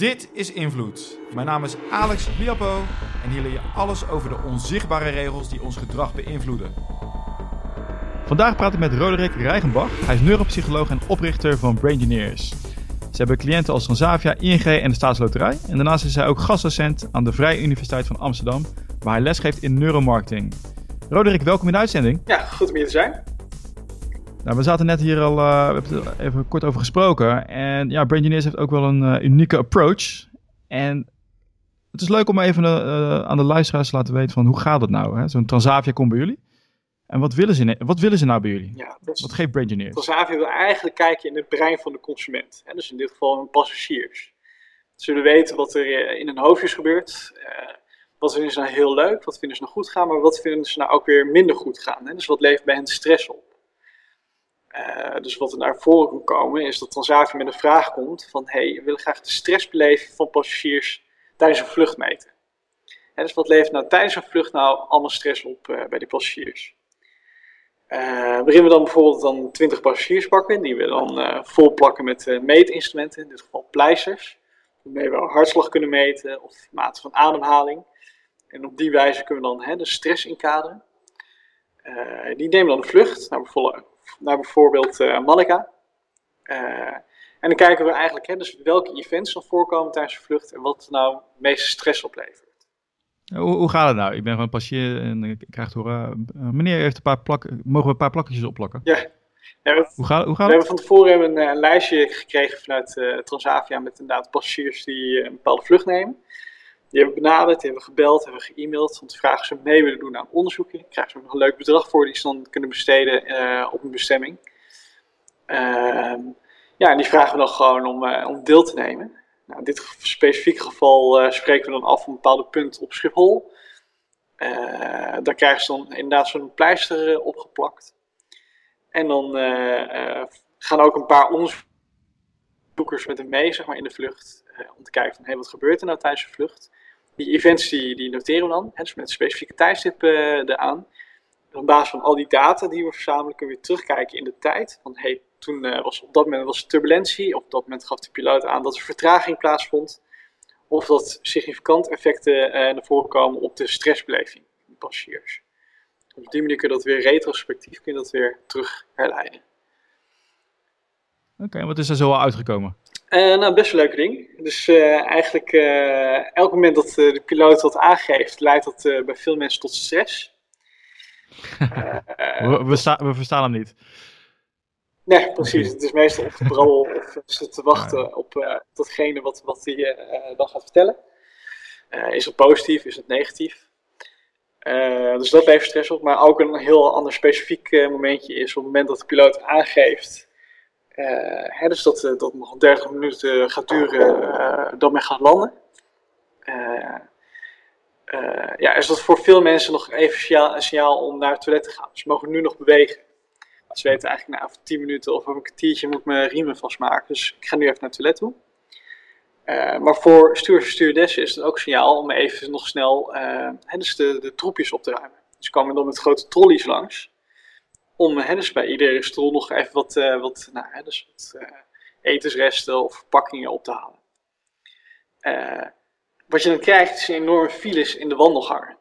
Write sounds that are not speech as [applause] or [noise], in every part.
Dit is Invloed. Mijn naam is Alex Liapo en hier leer je alles over de onzichtbare regels die ons gedrag beïnvloeden. Vandaag praat ik met Roderick Rijgenbach. Hij is neuropsycholoog en oprichter van Braingineers. Ze hebben cliënten als Transavia, ING en de Staatsloterij. En daarnaast is hij ook gastdocent aan de Vrije Universiteit van Amsterdam, waar hij lesgeeft in neuromarketing. Roderick, welkom in de uitzending. Ja, goed om hier te zijn. Nou, we zaten net hier al, uh, we hebben even kort over gesproken. En ja, Braingineers heeft ook wel een uh, unieke approach. En het is leuk om even uh, aan de luisteraars te laten weten van hoe gaat het nou? Zo'n Transavia komt bij jullie. En wat willen ze, wat willen ze nou bij jullie? Ja, dus wat geeft Braingineers? Transavia wil eigenlijk kijken in het brein van de consument. Hè? Dus in dit geval hun passagiers. Ze willen weten wat er in hun hoofdjes gebeurt. wat vinden ze nou heel leuk? Wat vinden ze nou goed gaan? Maar wat vinden ze nou ook weer minder goed gaan? Hè? Dus wat levert bij hen stress op? Uh, dus wat er naar voren kan komen is dat Transavia met een vraag komt van hey, we willen graag de stressbeleving van passagiers tijdens een vlucht meten. En dus wat levert nou tijdens een vlucht nou allemaal stress op uh, bij die passagiers? Uh, waarin we dan bijvoorbeeld dan 20 passagiers pakken, die we dan vol plakken met meetinstrumenten, in dit geval pleisters, waarmee we hartslag kunnen meten of mate van ademhaling. En op die wijze kunnen we dan de stress inkaderen. die nemen dan een vlucht naar bijvoorbeeld naar bijvoorbeeld uh, Malaga. Uh, en dan kijken we eigenlijk hè, dus welke events nog voorkomen tijdens de vlucht en wat nou het meeste stress oplevert. Hoe, hoe gaat het nou? Ik ben gewoon passagier en ik krijg te horen, meneer heeft een paar plakken, mogen we een paar plakjes opplakken? Ja. we, hoe gaat, hoe gaat we hebben van tevoren hebben een, een lijstje gekregen vanuit Transavia met inderdaad passagiers die een bepaalde vlucht nemen. Die hebben benaderd, die hebben gebeld, hebben ge-mailed. Want vragen ze mee willen doen aan onderzoeken. Krijgen ze nog een leuk bedrag voor die ze dan kunnen besteden uh, op een bestemming. Uh, ja, en die vragen we dan gewoon om, uh, om deel te nemen. Nou, in dit specifieke geval uh, spreken we dan af een bepaalde punt op Schiphol. daar krijgen ze dan inderdaad zo'n pleister opgeplakt. En dan gaan ook een paar onderzoekers met hem mee zeg maar, in de vlucht. om te kijken van, hey, wat gebeurt er nou tijdens de vlucht? Die events die, noteren we dan, dus met specifieke tijdstippen uh, eraan. Op basis van al die data die we verzamelen, kunnen we terugkijken in de tijd. Van hey, toen uh, was op dat moment was turbulentie, of op dat moment gaf de piloot aan dat er vertraging plaatsvond. Of dat significant effecten uh, naar voren komen op de stressbeleving van de passagiers. Op die manier kun je dat weer retrospectief kun dat weer terug herleiden. Oké, wat is er zo al uitgekomen? Uh, nou, best een leuke ding. Dus uh, eigenlijk uh, elk moment dat de piloot wat aangeeft, leidt dat bij veel mensen tot stress. [laughs] we, we, we, verstaan hem niet. Nee, precies. Het is meestal op de brabbel of ze te wachten op datgene wat, wat hij dan gaat vertellen. is het positief, is het negatief? dus dat levert stress op. Maar ook een heel ander specifiek momentje is op het moment dat de piloot aangeeft hè, dus dat, uh, dat nog 30 minuten gaat duren uh, dat men gaat landen. ja, is dat voor veel mensen nog even een signaal om naar het toilet te gaan. Dus ze mogen nu nog bewegen. Ze weten eigenlijk, nou, over 10 minuten of een kwartiertje moet ik mijn riemen vastmaken. Dus ik ga nu even naar het toilet toe. maar voor stuurders en stewardessen is het ook een signaal om even nog snel hè, dus de, de troepjes op te ruimen. Dus komen dan met grote trolleys langs om hè, dus bij iedere stoel nog even wat, uh, wat, nou, hè, dus wat uh, etensresten of verpakkingen op te halen. Uh, wat je dan krijgt is enorme files in de wandelgangen.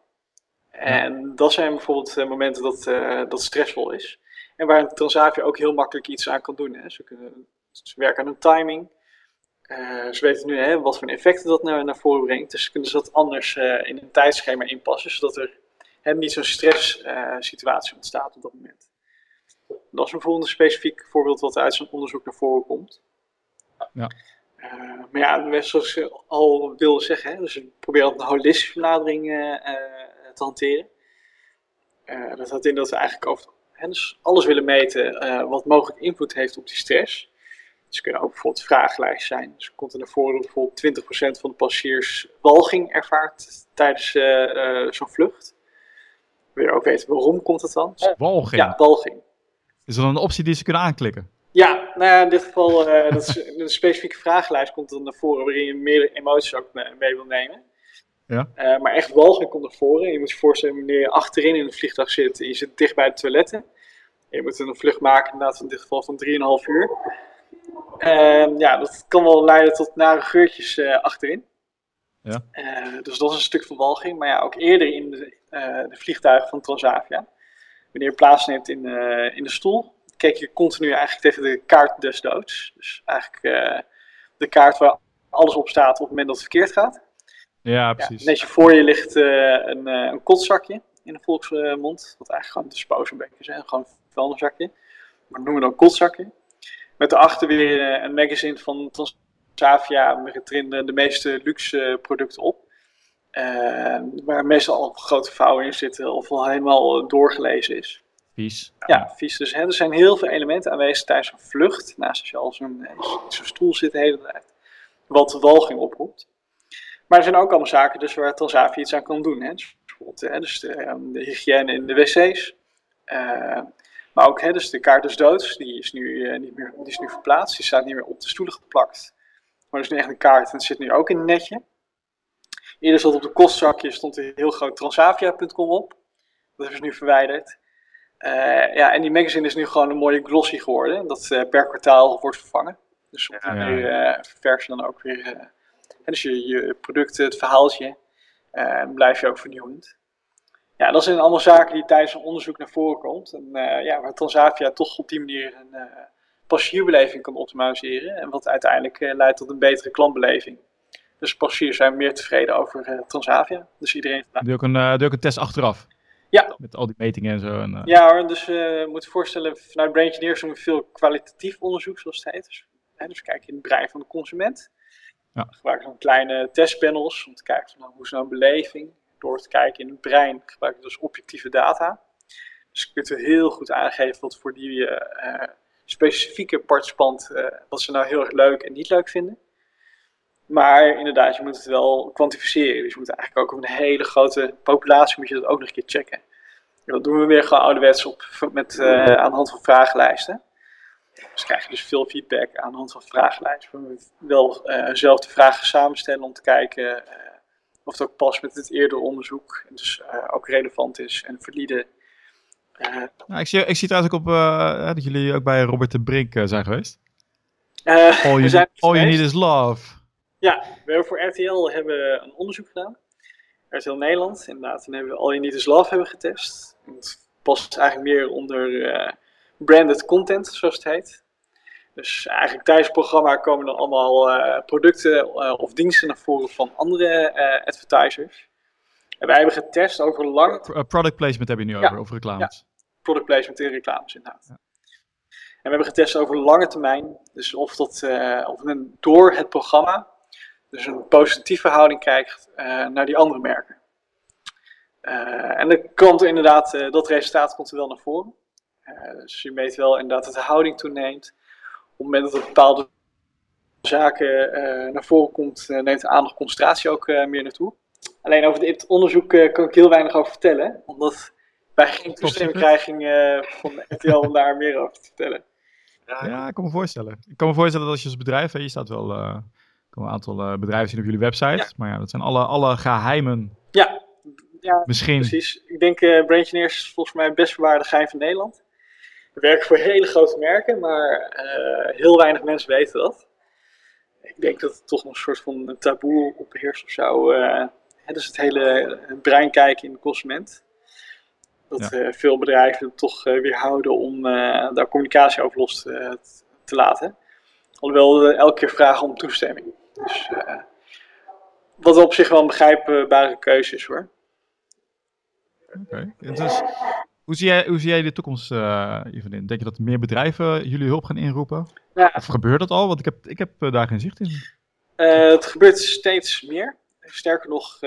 En dat zijn bijvoorbeeld momenten dat, dat stressvol is. En waar een Transavia ook heel makkelijk iets aan kan doen. Hè. Ze, kunnen, ze werken aan hun timing. ze weten nu hè, wat voor effecten dat naar, naar voren brengt. Dus kunnen ze dat anders in een tijdschema inpassen. Zodat er hè, niet zo'n stresssituatie ontstaat op dat moment. Dat is een specifiek voorbeeld wat uit zo'n onderzoek naar voren komt. Ja. Uh, maar ja, zoals ik al wilde zeggen, hè, dus we proberen een holistische benadering uh, uh, te hanteren. dat houdt in dat we eigenlijk over hè, dus alles willen meten wat mogelijk invloed heeft op die stress. Dus kunnen ook bijvoorbeeld vragenlijsten zijn. Dus komt er naar voren dat bijvoorbeeld 20% van de passagiers walging ervaart tijdens zo'n vlucht. Wil je ook weten waarom komt het dan? Walging? Ja, walging. Is er dan een optie die ze kunnen aanklikken? Ja, nou ja, in dit geval, uh, [laughs] dat is een specifieke vragenlijst komt er naar voren waarin je meerdere emoties ook mee wil nemen. Ja. Uh, maar echt walging komt naar voren. Je moet je voorstellen wanneer je achterin in een vliegtuig zit en je zit dicht bij de toiletten. je moet een vlucht maken, inderdaad in dit geval van 3,5 uur. Ehm, ja, dat kan wel leiden tot nare geurtjes eh, achterin. Ja. Eh, dus dat is een stuk verwalging. Maar ja, ook eerder in de, eh, de vliegtuigen van Transavia. Wanneer je plaatsneemt in, eh, in de stoel, keek je continu eigenlijk tegen de kaart des doods. Dus eigenlijk eh, de kaart waar alles op staat op het moment dat het verkeerd gaat. Ja, Ja, precies. netje voor je ligt eh, een, een kotzakje in de volksmond. Wat eigenlijk gewoon is. Hè? Gewoon een vuilniszakje. Maar noemen we dan kotzakje. Met daarachter weer een magazine van Transavia met de, meeste luxe producten op. Eh, waar meestal al grote vouwen in zitten of al helemaal eh, doorgelezen is. Vies. Ja, vies. Dus hè, er zijn heel veel elementen aanwezig tijdens een vlucht. Naast als je al zo'n eh, zo'n stoel zit de hele tijd. Wat walging oproept. Maar er zijn ook allemaal zaken dus waar Transavia iets aan kan doen. Hè. Dus bijvoorbeeld hè, dus de, eh, de hygiëne in de wc's. Eh, maar ook hè, dus de kaart doods. Die is, nu, eh, niet meer, die is nu verplaatst. Die staat niet meer op de stoelen geplakt. Maar dat is nu echt een kaart en het zit nu ook in een netje. Eerder stond op de kostzakje stond er heel groot transavia.com op. Dat hebben ze nu verwijderd. Eh, ja, en die magazine is nu gewoon een mooie glossy geworden. Dat eh, per kwartaal wordt vervangen. Dus op die Ja. eh, vers je dan ook weer. eh, en dus je, je producten, het verhaaltje, eh, blijf je ook vernieuwend. Ja, dat zijn allemaal zaken die tijdens een onderzoek naar voren komt. En eh, ja, waar Transavia toch op die manier een eh, passagierbeleving kan optimaliseren. En wat uiteindelijk eh, leidt tot een betere klantbeleving. Dus passagiers zijn meer tevreden over eh, Transavia. Dus iedereen Doe je ook een, eh, doe je ook een test achteraf? Ja. Met al die metingen en zo. En, eh, Ja hoor, dus je moet je voorstellen, vanuit Brain Engineers doen we veel kwalitatief onderzoek, zoals het heet. Dus, hè, dus we kijken in het brein van de consument. Ja. We gebruiken dan kleine testpanels om te kijken van, nou, hoe is nou een beleving. Door te kijken in het brein gebruiken we dus objectieve data. Dus je kunt er heel goed aangeven wat voor die specifieke participant, wat ze nou heel erg leuk en niet leuk vinden. Maar inderdaad, je moet het wel kwantificeren. Dus je moet eigenlijk ook op een hele grote populatie moet je dat ook nog een keer checken. En dat doen we weer gewoon ouderwets op, met, eh, aan de hand van vragenlijsten. Dus krijg je dus veel feedback aan de hand van vragenlijsten. We wel eh, zelf de vragen samenstellen om te kijken eh, of het ook past met het eerdere onderzoek. En dus ook relevant is en valide. Nou, ik, zie, ik zie trouwens ook op dat jullie ook bij Robert de Brink zijn geweest. All you, all you need is love. Ja, we hebben voor RTL hebben een onderzoek gedaan. RTL Nederland, inderdaad. En hebben we All You Need Is Love hebben getest. En Het past eigenlijk meer onder eh, branded content, zoals het heet. Dus eigenlijk tijdens het programma komen dan allemaal eh, producten eh, of diensten naar voren van andere advertisers. En wij hebben getest over lang Pro- product placement heb je nu Ja. over, over reclames. product placement in reclames inderdaad. En we hebben getest over lange termijn. Dus of, dat, of men door het programma dus een positieve verhouding krijgt eh, naar die andere merken. Eh, en dan komt er inderdaad, eh, dat resultaat komt er wel naar voren. Eh, dus je meet wel inderdaad dat de houding toeneemt. Op het moment dat er bepaalde zaken eh, naar voren komt, eh, neemt de aandacht concentratie ook eh, meer naartoe. Alleen over dit onderzoek eh, kan ik heel weinig over vertellen, omdat wij geen toestemming krijgen eh, van [laughs] RTL om daar meer over te vertellen. Ja, ik kan me voorstellen. Ik kan me voorstellen dat als je als bedrijf, hè, je staat wel, eh, kan een aantal eh, bedrijven zien op jullie website, Ja. maar ja, dat zijn alle, alle geheimen Ja, ja misschien. precies. Ik denk uh, Braingineers is volgens mij het best bewaarde geheim van Nederland. We werken voor hele grote merken, maar eh, heel weinig mensen weten dat. Ik denk dat het toch nog een soort van een taboe op beheerst of zo. eh, hè, dus het hele brein kijken in de consument. Dat eh, veel bedrijven het toch weerhouden om eh, daar communicatie over los te, te laten. Alhoewel we elke keer vragen om toestemming. Dus, eh, wat op zich wel een begrijpbare keuze is hoor. Oké. Dus, hoe, zie jij, hoe zie jij de toekomst hiervan in? Denk je dat meer bedrijven jullie hulp gaan inroepen? Ja, Of gebeurt dat al? Want ik heb, ik heb eh, daar geen zicht in. Het gebeurt steeds meer. Sterker nog,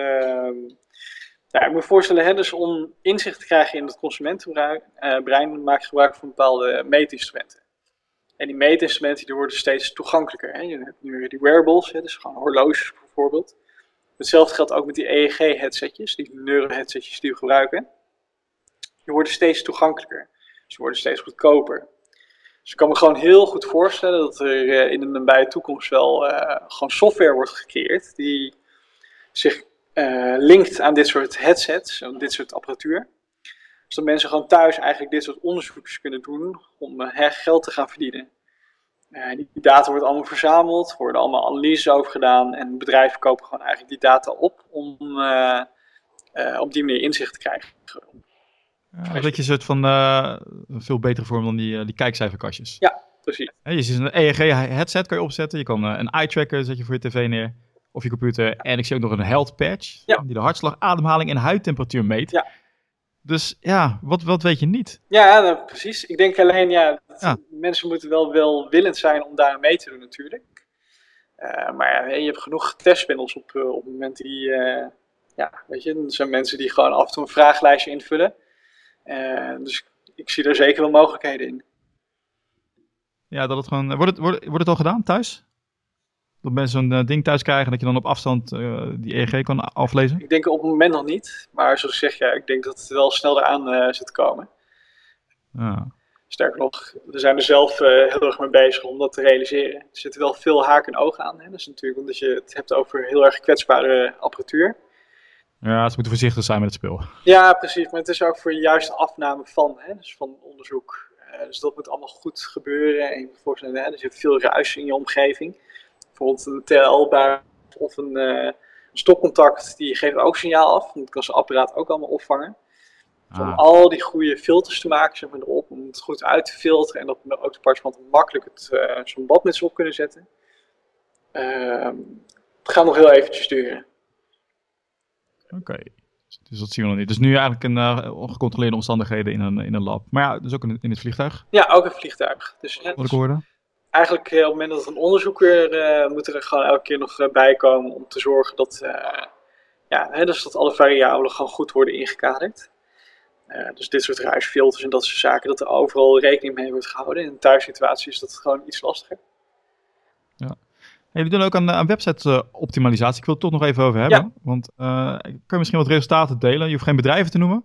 ja, ik moet me voorstellen, hè, dus om inzicht te krijgen in het consumentenbrein, maak je gebruik van bepaalde meetinstrumenten. En die meetinstrumenten die worden steeds toegankelijker. Hè. Je hebt nu die wearables, hè, dus gewoon horloges bijvoorbeeld. Hetzelfde geldt ook met die EEG-headsetjes, die neuro-headsetjes die we gebruiken. Die worden steeds toegankelijker. Ze worden steeds goedkoper. Dus ik kan me gewoon heel goed voorstellen dat er eh, in de nabije toekomst wel eh, gewoon software wordt gecreëerd die zich eh, linkt aan dit soort headsets, aan dit soort apparatuur. Zodat mensen gewoon thuis eigenlijk dit soort onderzoekjes kunnen doen om eh, geld te gaan verdienen. die data wordt allemaal verzameld, worden allemaal analyses over gedaan en bedrijven kopen gewoon eigenlijk die data op om op die manier inzicht te krijgen. Ja, dat je een soort van uh, veel betere vorm dan die, die kijkcijferkastjes. Ja, precies. je ziet een EEG-headset kan je opzetten. Je kan een eye tracker zet je voor je tv neer of je computer. En ik zie ook nog een health patch die de hartslag, ademhaling en huidtemperatuur meet. Ja. Dus ja, wat, wat weet je niet? Ja, nou, precies. Ik denk alleen, ja, mensen moeten wel welwillend zijn om daar mee te doen natuurlijk. Uh, maar ja, je hebt genoeg testpanels op, uh, op het moment die, uh, ja, weet je, er zijn mensen die gewoon af en toe een vragenlijstje invullen. dus ik zie er zeker wel mogelijkheden in. Ja, dat het gewoon, wordt het, wordt, wordt het al gedaan thuis? Dat mensen zo'n uh, ding thuis krijgen dat je dan op afstand uh, die EEG kan aflezen? Ik denk op het moment nog niet. Maar zoals ik zeg, ja, ik denk dat het wel snel eraan uh, zit te komen. Ja. Sterker nog, we zijn er zelf heel erg mee bezig om dat te realiseren. Er zitten wel veel haken en ogen aan. Hè? Dat is natuurlijk omdat je het hebt over heel erg kwetsbare apparatuur. Ja, ze moeten voorzichtig zijn met het spul. Ja, precies. Maar het is ook voor de juiste afname van, hè? Dus van onderzoek. dus dat moet allemaal goed gebeuren. En je moet voorstellen, hè? Dus je hebt veel ruis in je omgeving bijvoorbeeld een TL-baar of een uh, stopcontact, die geeft ook signaal af. Dat kan zijn apparaat ook allemaal opvangen. Dus om ah. al die goede filters te maken, zeg maar, erop, om het goed uit te filteren en dat ook de participanten makkelijk het, uh, zo'n badmuts op kunnen zetten. Uh, het gaat nog heel eventjes duren. Oké, dus dat zien we nog niet. Dus nu eigenlijk een uh, ongecontroleerde omstandigheden in een, in een lab. Maar ja, dus ook in, in het vliegtuig? Ja, ook een vliegtuig. Dus, Wat ik hoorde? Eigenlijk eh, op het moment dat een onderzoeker uh, moet er gewoon elke keer nog eh, bij komen om te zorgen dat, uh, ja, hè, dus dat alle variabelen gewoon goed worden ingekaderd. dus dit soort ruisfilters en dat soort zaken, dat er overal rekening mee wordt gehouden. In een thuissituatie is dat gewoon iets lastiger. Ja. We doen ook aan, aan website optimalisatie. Ik wil het toch nog even over hebben. Ja. Want kan je misschien wat resultaten delen? Je hoeft geen bedrijven te noemen.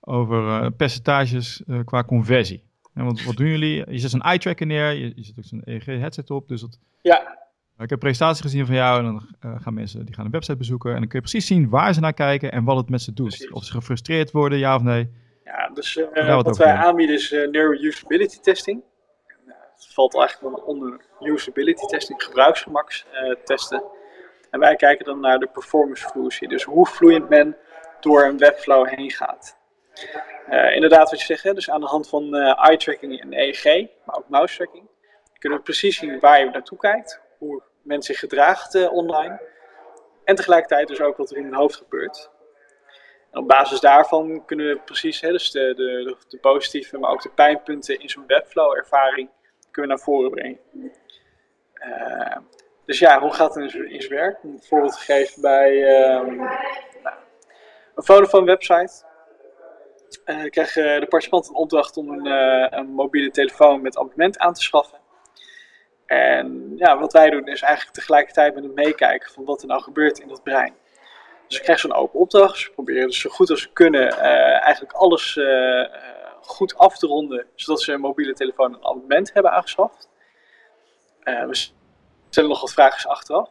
Over percentages qua conversie. En wat, wat doen jullie? Je zet een eye tracker neer, je, je zet ook zo'n EEG headset op. Dus dat, ja. Ik heb presentaties gezien van jou en dan uh, gaan mensen die gaan een website bezoeken. En dan kun je precies zien waar ze naar kijken en wat het met ze doet. Of ze gefrustreerd worden, ja of nee. Ja, dus uh, wat, wat wij aanbieden is uh, neuro-usability testing. het valt eigenlijk onder usability testing, gebruiksgemakstesten. en wij kijken dan naar de performance fluency. Dus hoe vloeiend men door een webflow heen gaat. Uh, inderdaad, wat je zegt, hè, dus aan de hand van uh, eye tracking en EEG, maar ook mouse tracking, kunnen we precies zien waar je naartoe kijkt, hoe men zich gedraagt uh, online. En tegelijkertijd dus ook wat er in hun hoofd gebeurt. Op basis daarvan kunnen we precies, dus de, de, de, positieve, maar ook de pijnpunten in zo'n webflow-ervaring, kunnen naar voren brengen. dus ja, hoe gaat het in zijn werk? Een voorbeeld te geven bij um, nou, een Vodafone-website krijgen de participanten een opdracht om een, uh, een, mobiele telefoon met abonnement aan te schaffen. En ja, wat wij doen is eigenlijk tegelijkertijd met het meekijken van wat er nou gebeurt in dat brein. Dus ze krijgen zo'n open opdracht. Ze proberen dus zo goed als ze kunnen eigenlijk alles goed af te ronden, zodat ze een mobiele telefoon een abonnement hebben aangeschaft. we stellen nog wat vragen achteraf.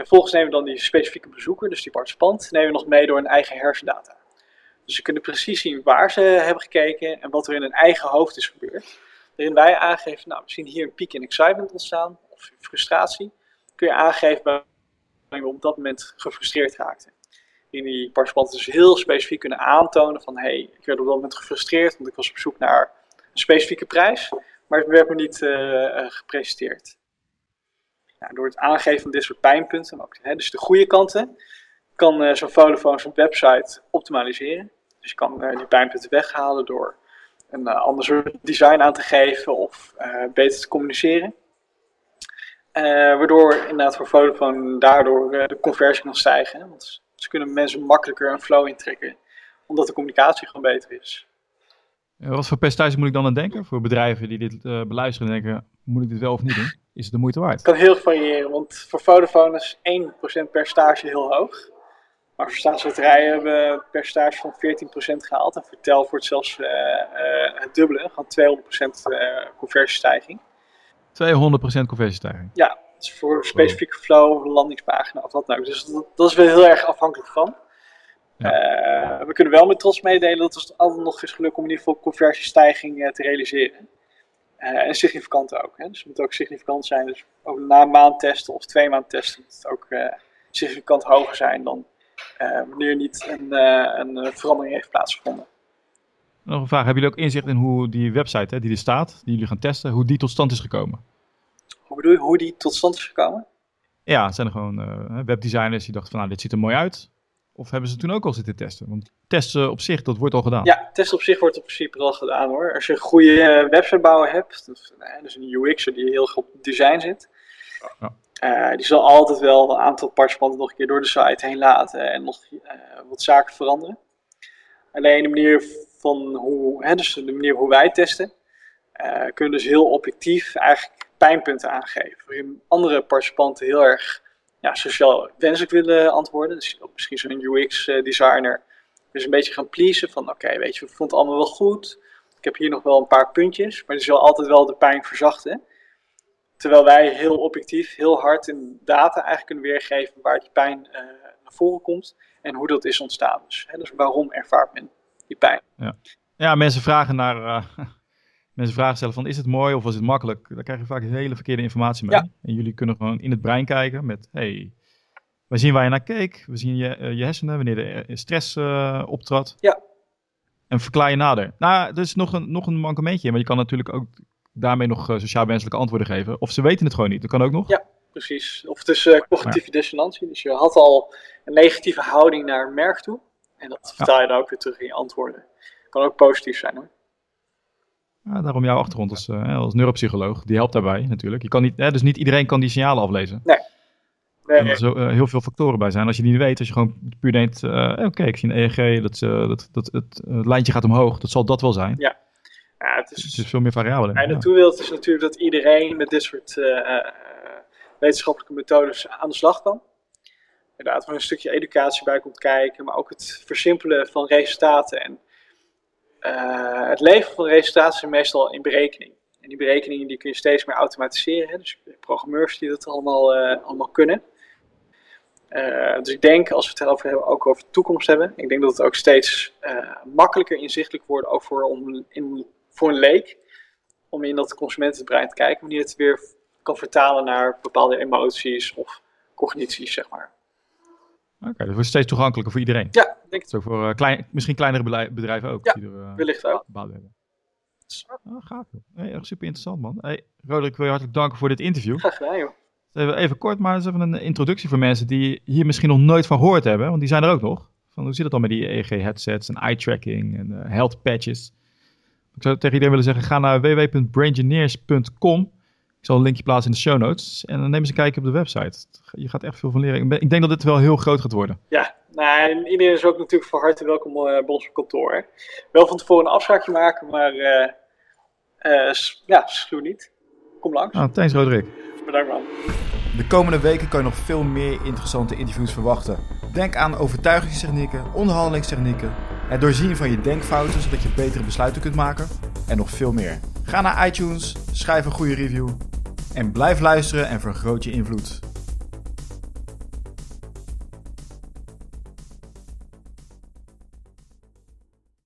En vervolgens nemen we dan die specifieke bezoeker, dus die participant, nemen we nog mee door een eigen hersendata. Dus ze kunnen precies zien waar ze hebben gekeken en wat er in hun eigen hoofd is gebeurd. Waarin wij aangeven, nou, we zien hier een piek in excitement ontstaan of frustratie. Kun je aangeven waarom we op dat moment gefrustreerd raakten. In die participanten dus heel specifiek kunnen aantonen van, hé, hey, ik werd op dat moment gefrustreerd, want ik was op zoek naar een specifieke prijs, maar het werd me niet uh, gepresenteerd. Nou, door het aangeven van dit soort pijnpunten, ook, hè, dus de goede kanten, kan uh, zo'n Vodafone zijn website optimaliseren. Dus je kan uh, die pijnpunten weghalen door een uh, ander soort design aan te geven of beter te communiceren. waardoor inderdaad voor Vodafone daardoor de conversie kan stijgen. Want ze kunnen mensen makkelijker een flow intrekken, omdat de communicatie gewoon beter is. Wat voor percentage moet ik dan aan denken voor bedrijven die dit beluisteren en denken, moet ik dit wel of niet doen? Is het de moeite waard? Het kan heel variëren, want voor Vodafone is 1% percentage heel hoog. Maar voor staatsloterijen hebben we een percentage van 14% gehaald. En voor Tel wordt zelfs uh, uh, het dubbele, gewoon 200% uh, conversiestijging. 200% conversiestijging? Ja, dus voor specifieke flow, landingspagina of wat nou. Dus dat, dat is wel heel erg afhankelijk van. Ja. We kunnen wel met trots meedelen dat het altijd nog is gelukt om in ieder geval conversiestijging te realiseren. en significant ook. Hè. Dus het moet ook significant zijn. Dus over na een maand testen of twee maanden testen moet het ook significant hoger zijn dan wanneer niet een, een verandering heeft plaatsgevonden. Nog een vraag. Hebben jullie ook inzicht in hoe die website hè, die er staat, die jullie gaan testen, hoe die tot stand is gekomen? Hoe bedoel je, hoe die tot stand is gekomen? Ja, zijn er gewoon uh, webdesigners die dachten van nou, dit ziet er mooi uit. Of hebben ze toen ook al zitten testen? Want testen op zich, dat wordt al gedaan. Ja, testen op zich wordt in principe al gedaan hoor. Als je een goede websitebouwer hebt, dus, dus een UX'er die heel goed op design zit, ja. Uh, die zal altijd wel een aantal participanten nog een keer door de site heen laten en nog wat zaken veranderen. Alleen de manier van hoe, dus de manier hoe wij testen, kunnen dus heel objectief eigenlijk pijnpunten aangeven. Waarin andere participanten heel erg ja, sociaal wenselijk willen antwoorden. Dus misschien zo'n UX-designer dus een beetje gaan pleasen van oké, weet je, we vonden het allemaal wel goed. Ik heb hier nog wel een paar puntjes, maar die zal altijd wel de pijn verzachten. Terwijl wij heel objectief, heel hard in data eigenlijk kunnen weergeven waar die pijn uh, naar voren komt en hoe dat is ontstaan. Dus, hè, dus waarom ervaart men die pijn? Ja, ja mensen vragen naar, uh, [laughs] mensen vragen stellen van is het mooi of was het makkelijk? Daar krijg je vaak hele verkeerde informatie mee. En jullie kunnen gewoon in het brein kijken met hey, we zien waar je naar keek, we zien je, uh, je hersenen, wanneer er eh, stress optrad. Ja. En verklaar je nader. Nou, er is nog een, nog een mankementje, maar je kan natuurlijk ook daarmee nog uh, sociaal wenselijke antwoorden geven. Of ze weten het gewoon niet, dat kan ook nog. Ja, precies. Of het is cognitieve ja. dissonantie. Dus je had al een negatieve houding naar een merk toe. En dat vertaal je dan ook weer terug in je antwoorden. Kan ook positief zijn hoor. Ja, daarom jouw achtergrond als, uh, als neuropsycholoog. Die helpt daarbij natuurlijk. Je kan niet, hè, dus niet iedereen kan die signalen aflezen. Nee. nee er zo, uh, heel veel factoren bij zijn. Als je die niet weet, als je gewoon puur denkt... Uh, oké, ik zie een EEG, dat, dat, dat, het, het lijntje gaat omhoog. Dat zal dat wel zijn. Ja. Ja het, is, het is veel meer variabelen. En naartoe wil is natuurlijk dat iedereen met dit soort wetenschappelijke methodes aan de slag kan. Inderdaad, waar een stukje educatie bij komt kijken. Maar ook het versimpelen van resultaten en uh, het leveren van resultaten zijn meestal in berekening. En die berekeningen die kun je steeds meer automatiseren. Hè? Dus programmeurs die dat allemaal, uh, allemaal kunnen. Uh, dus ik denk, als we het erover hebben, ook over de toekomst hebben. Ik denk dat het ook steeds makkelijker inzichtelijk wordt, ook voor, om, in, voor een leek. Om in dat consumentenbrein te kijken, wanneer het weer kan vertalen naar bepaalde emoties of cognities, zeg maar. Oké, okay, dat wordt steeds toegankelijker voor iedereen. Ja, denk ik. Zo voor uh, klein, misschien kleinere bedrijven ook. Ja, die er, uh, wellicht ook. hebben. Oh, gaaf. Hey, echt super interessant, man. Hey, Roderick, ik wil je hartelijk danken voor dit interview. Graag gedaan, joh. Even, even kort, maar eens even een introductie voor mensen die hier misschien nog nooit van gehoord hebben. Want die zijn er ook nog. Van, hoe zit het dan met die EEG-headsets en eye-tracking en uh, health patches? Ik zou tegen iedereen willen zeggen, ga naar www.braingineers.com ik zal een linkje plaatsen in de show notes. En dan neem eens een kijkje op de website. Je gaat echt veel van leren. Ik denk dat dit wel heel groot gaat worden. Ja, nou, iedereen is ook natuurlijk van harte welkom uh, bij ons kantoor. Wel van tevoren een afspraakje maken, maar uh, uh, ja, schuw niet. Kom langs. Ah, thanks Roderick. Bedankt man. De komende weken kan je nog veel meer interessante interviews verwachten. Denk aan overtuigingstechnieken, onderhandelingstechnieken, het doorzien van je denkfouten zodat je betere besluiten kunt maken en nog veel meer. Ga naar iTunes, schrijf een goede review en blijf luisteren en vergroot je invloed.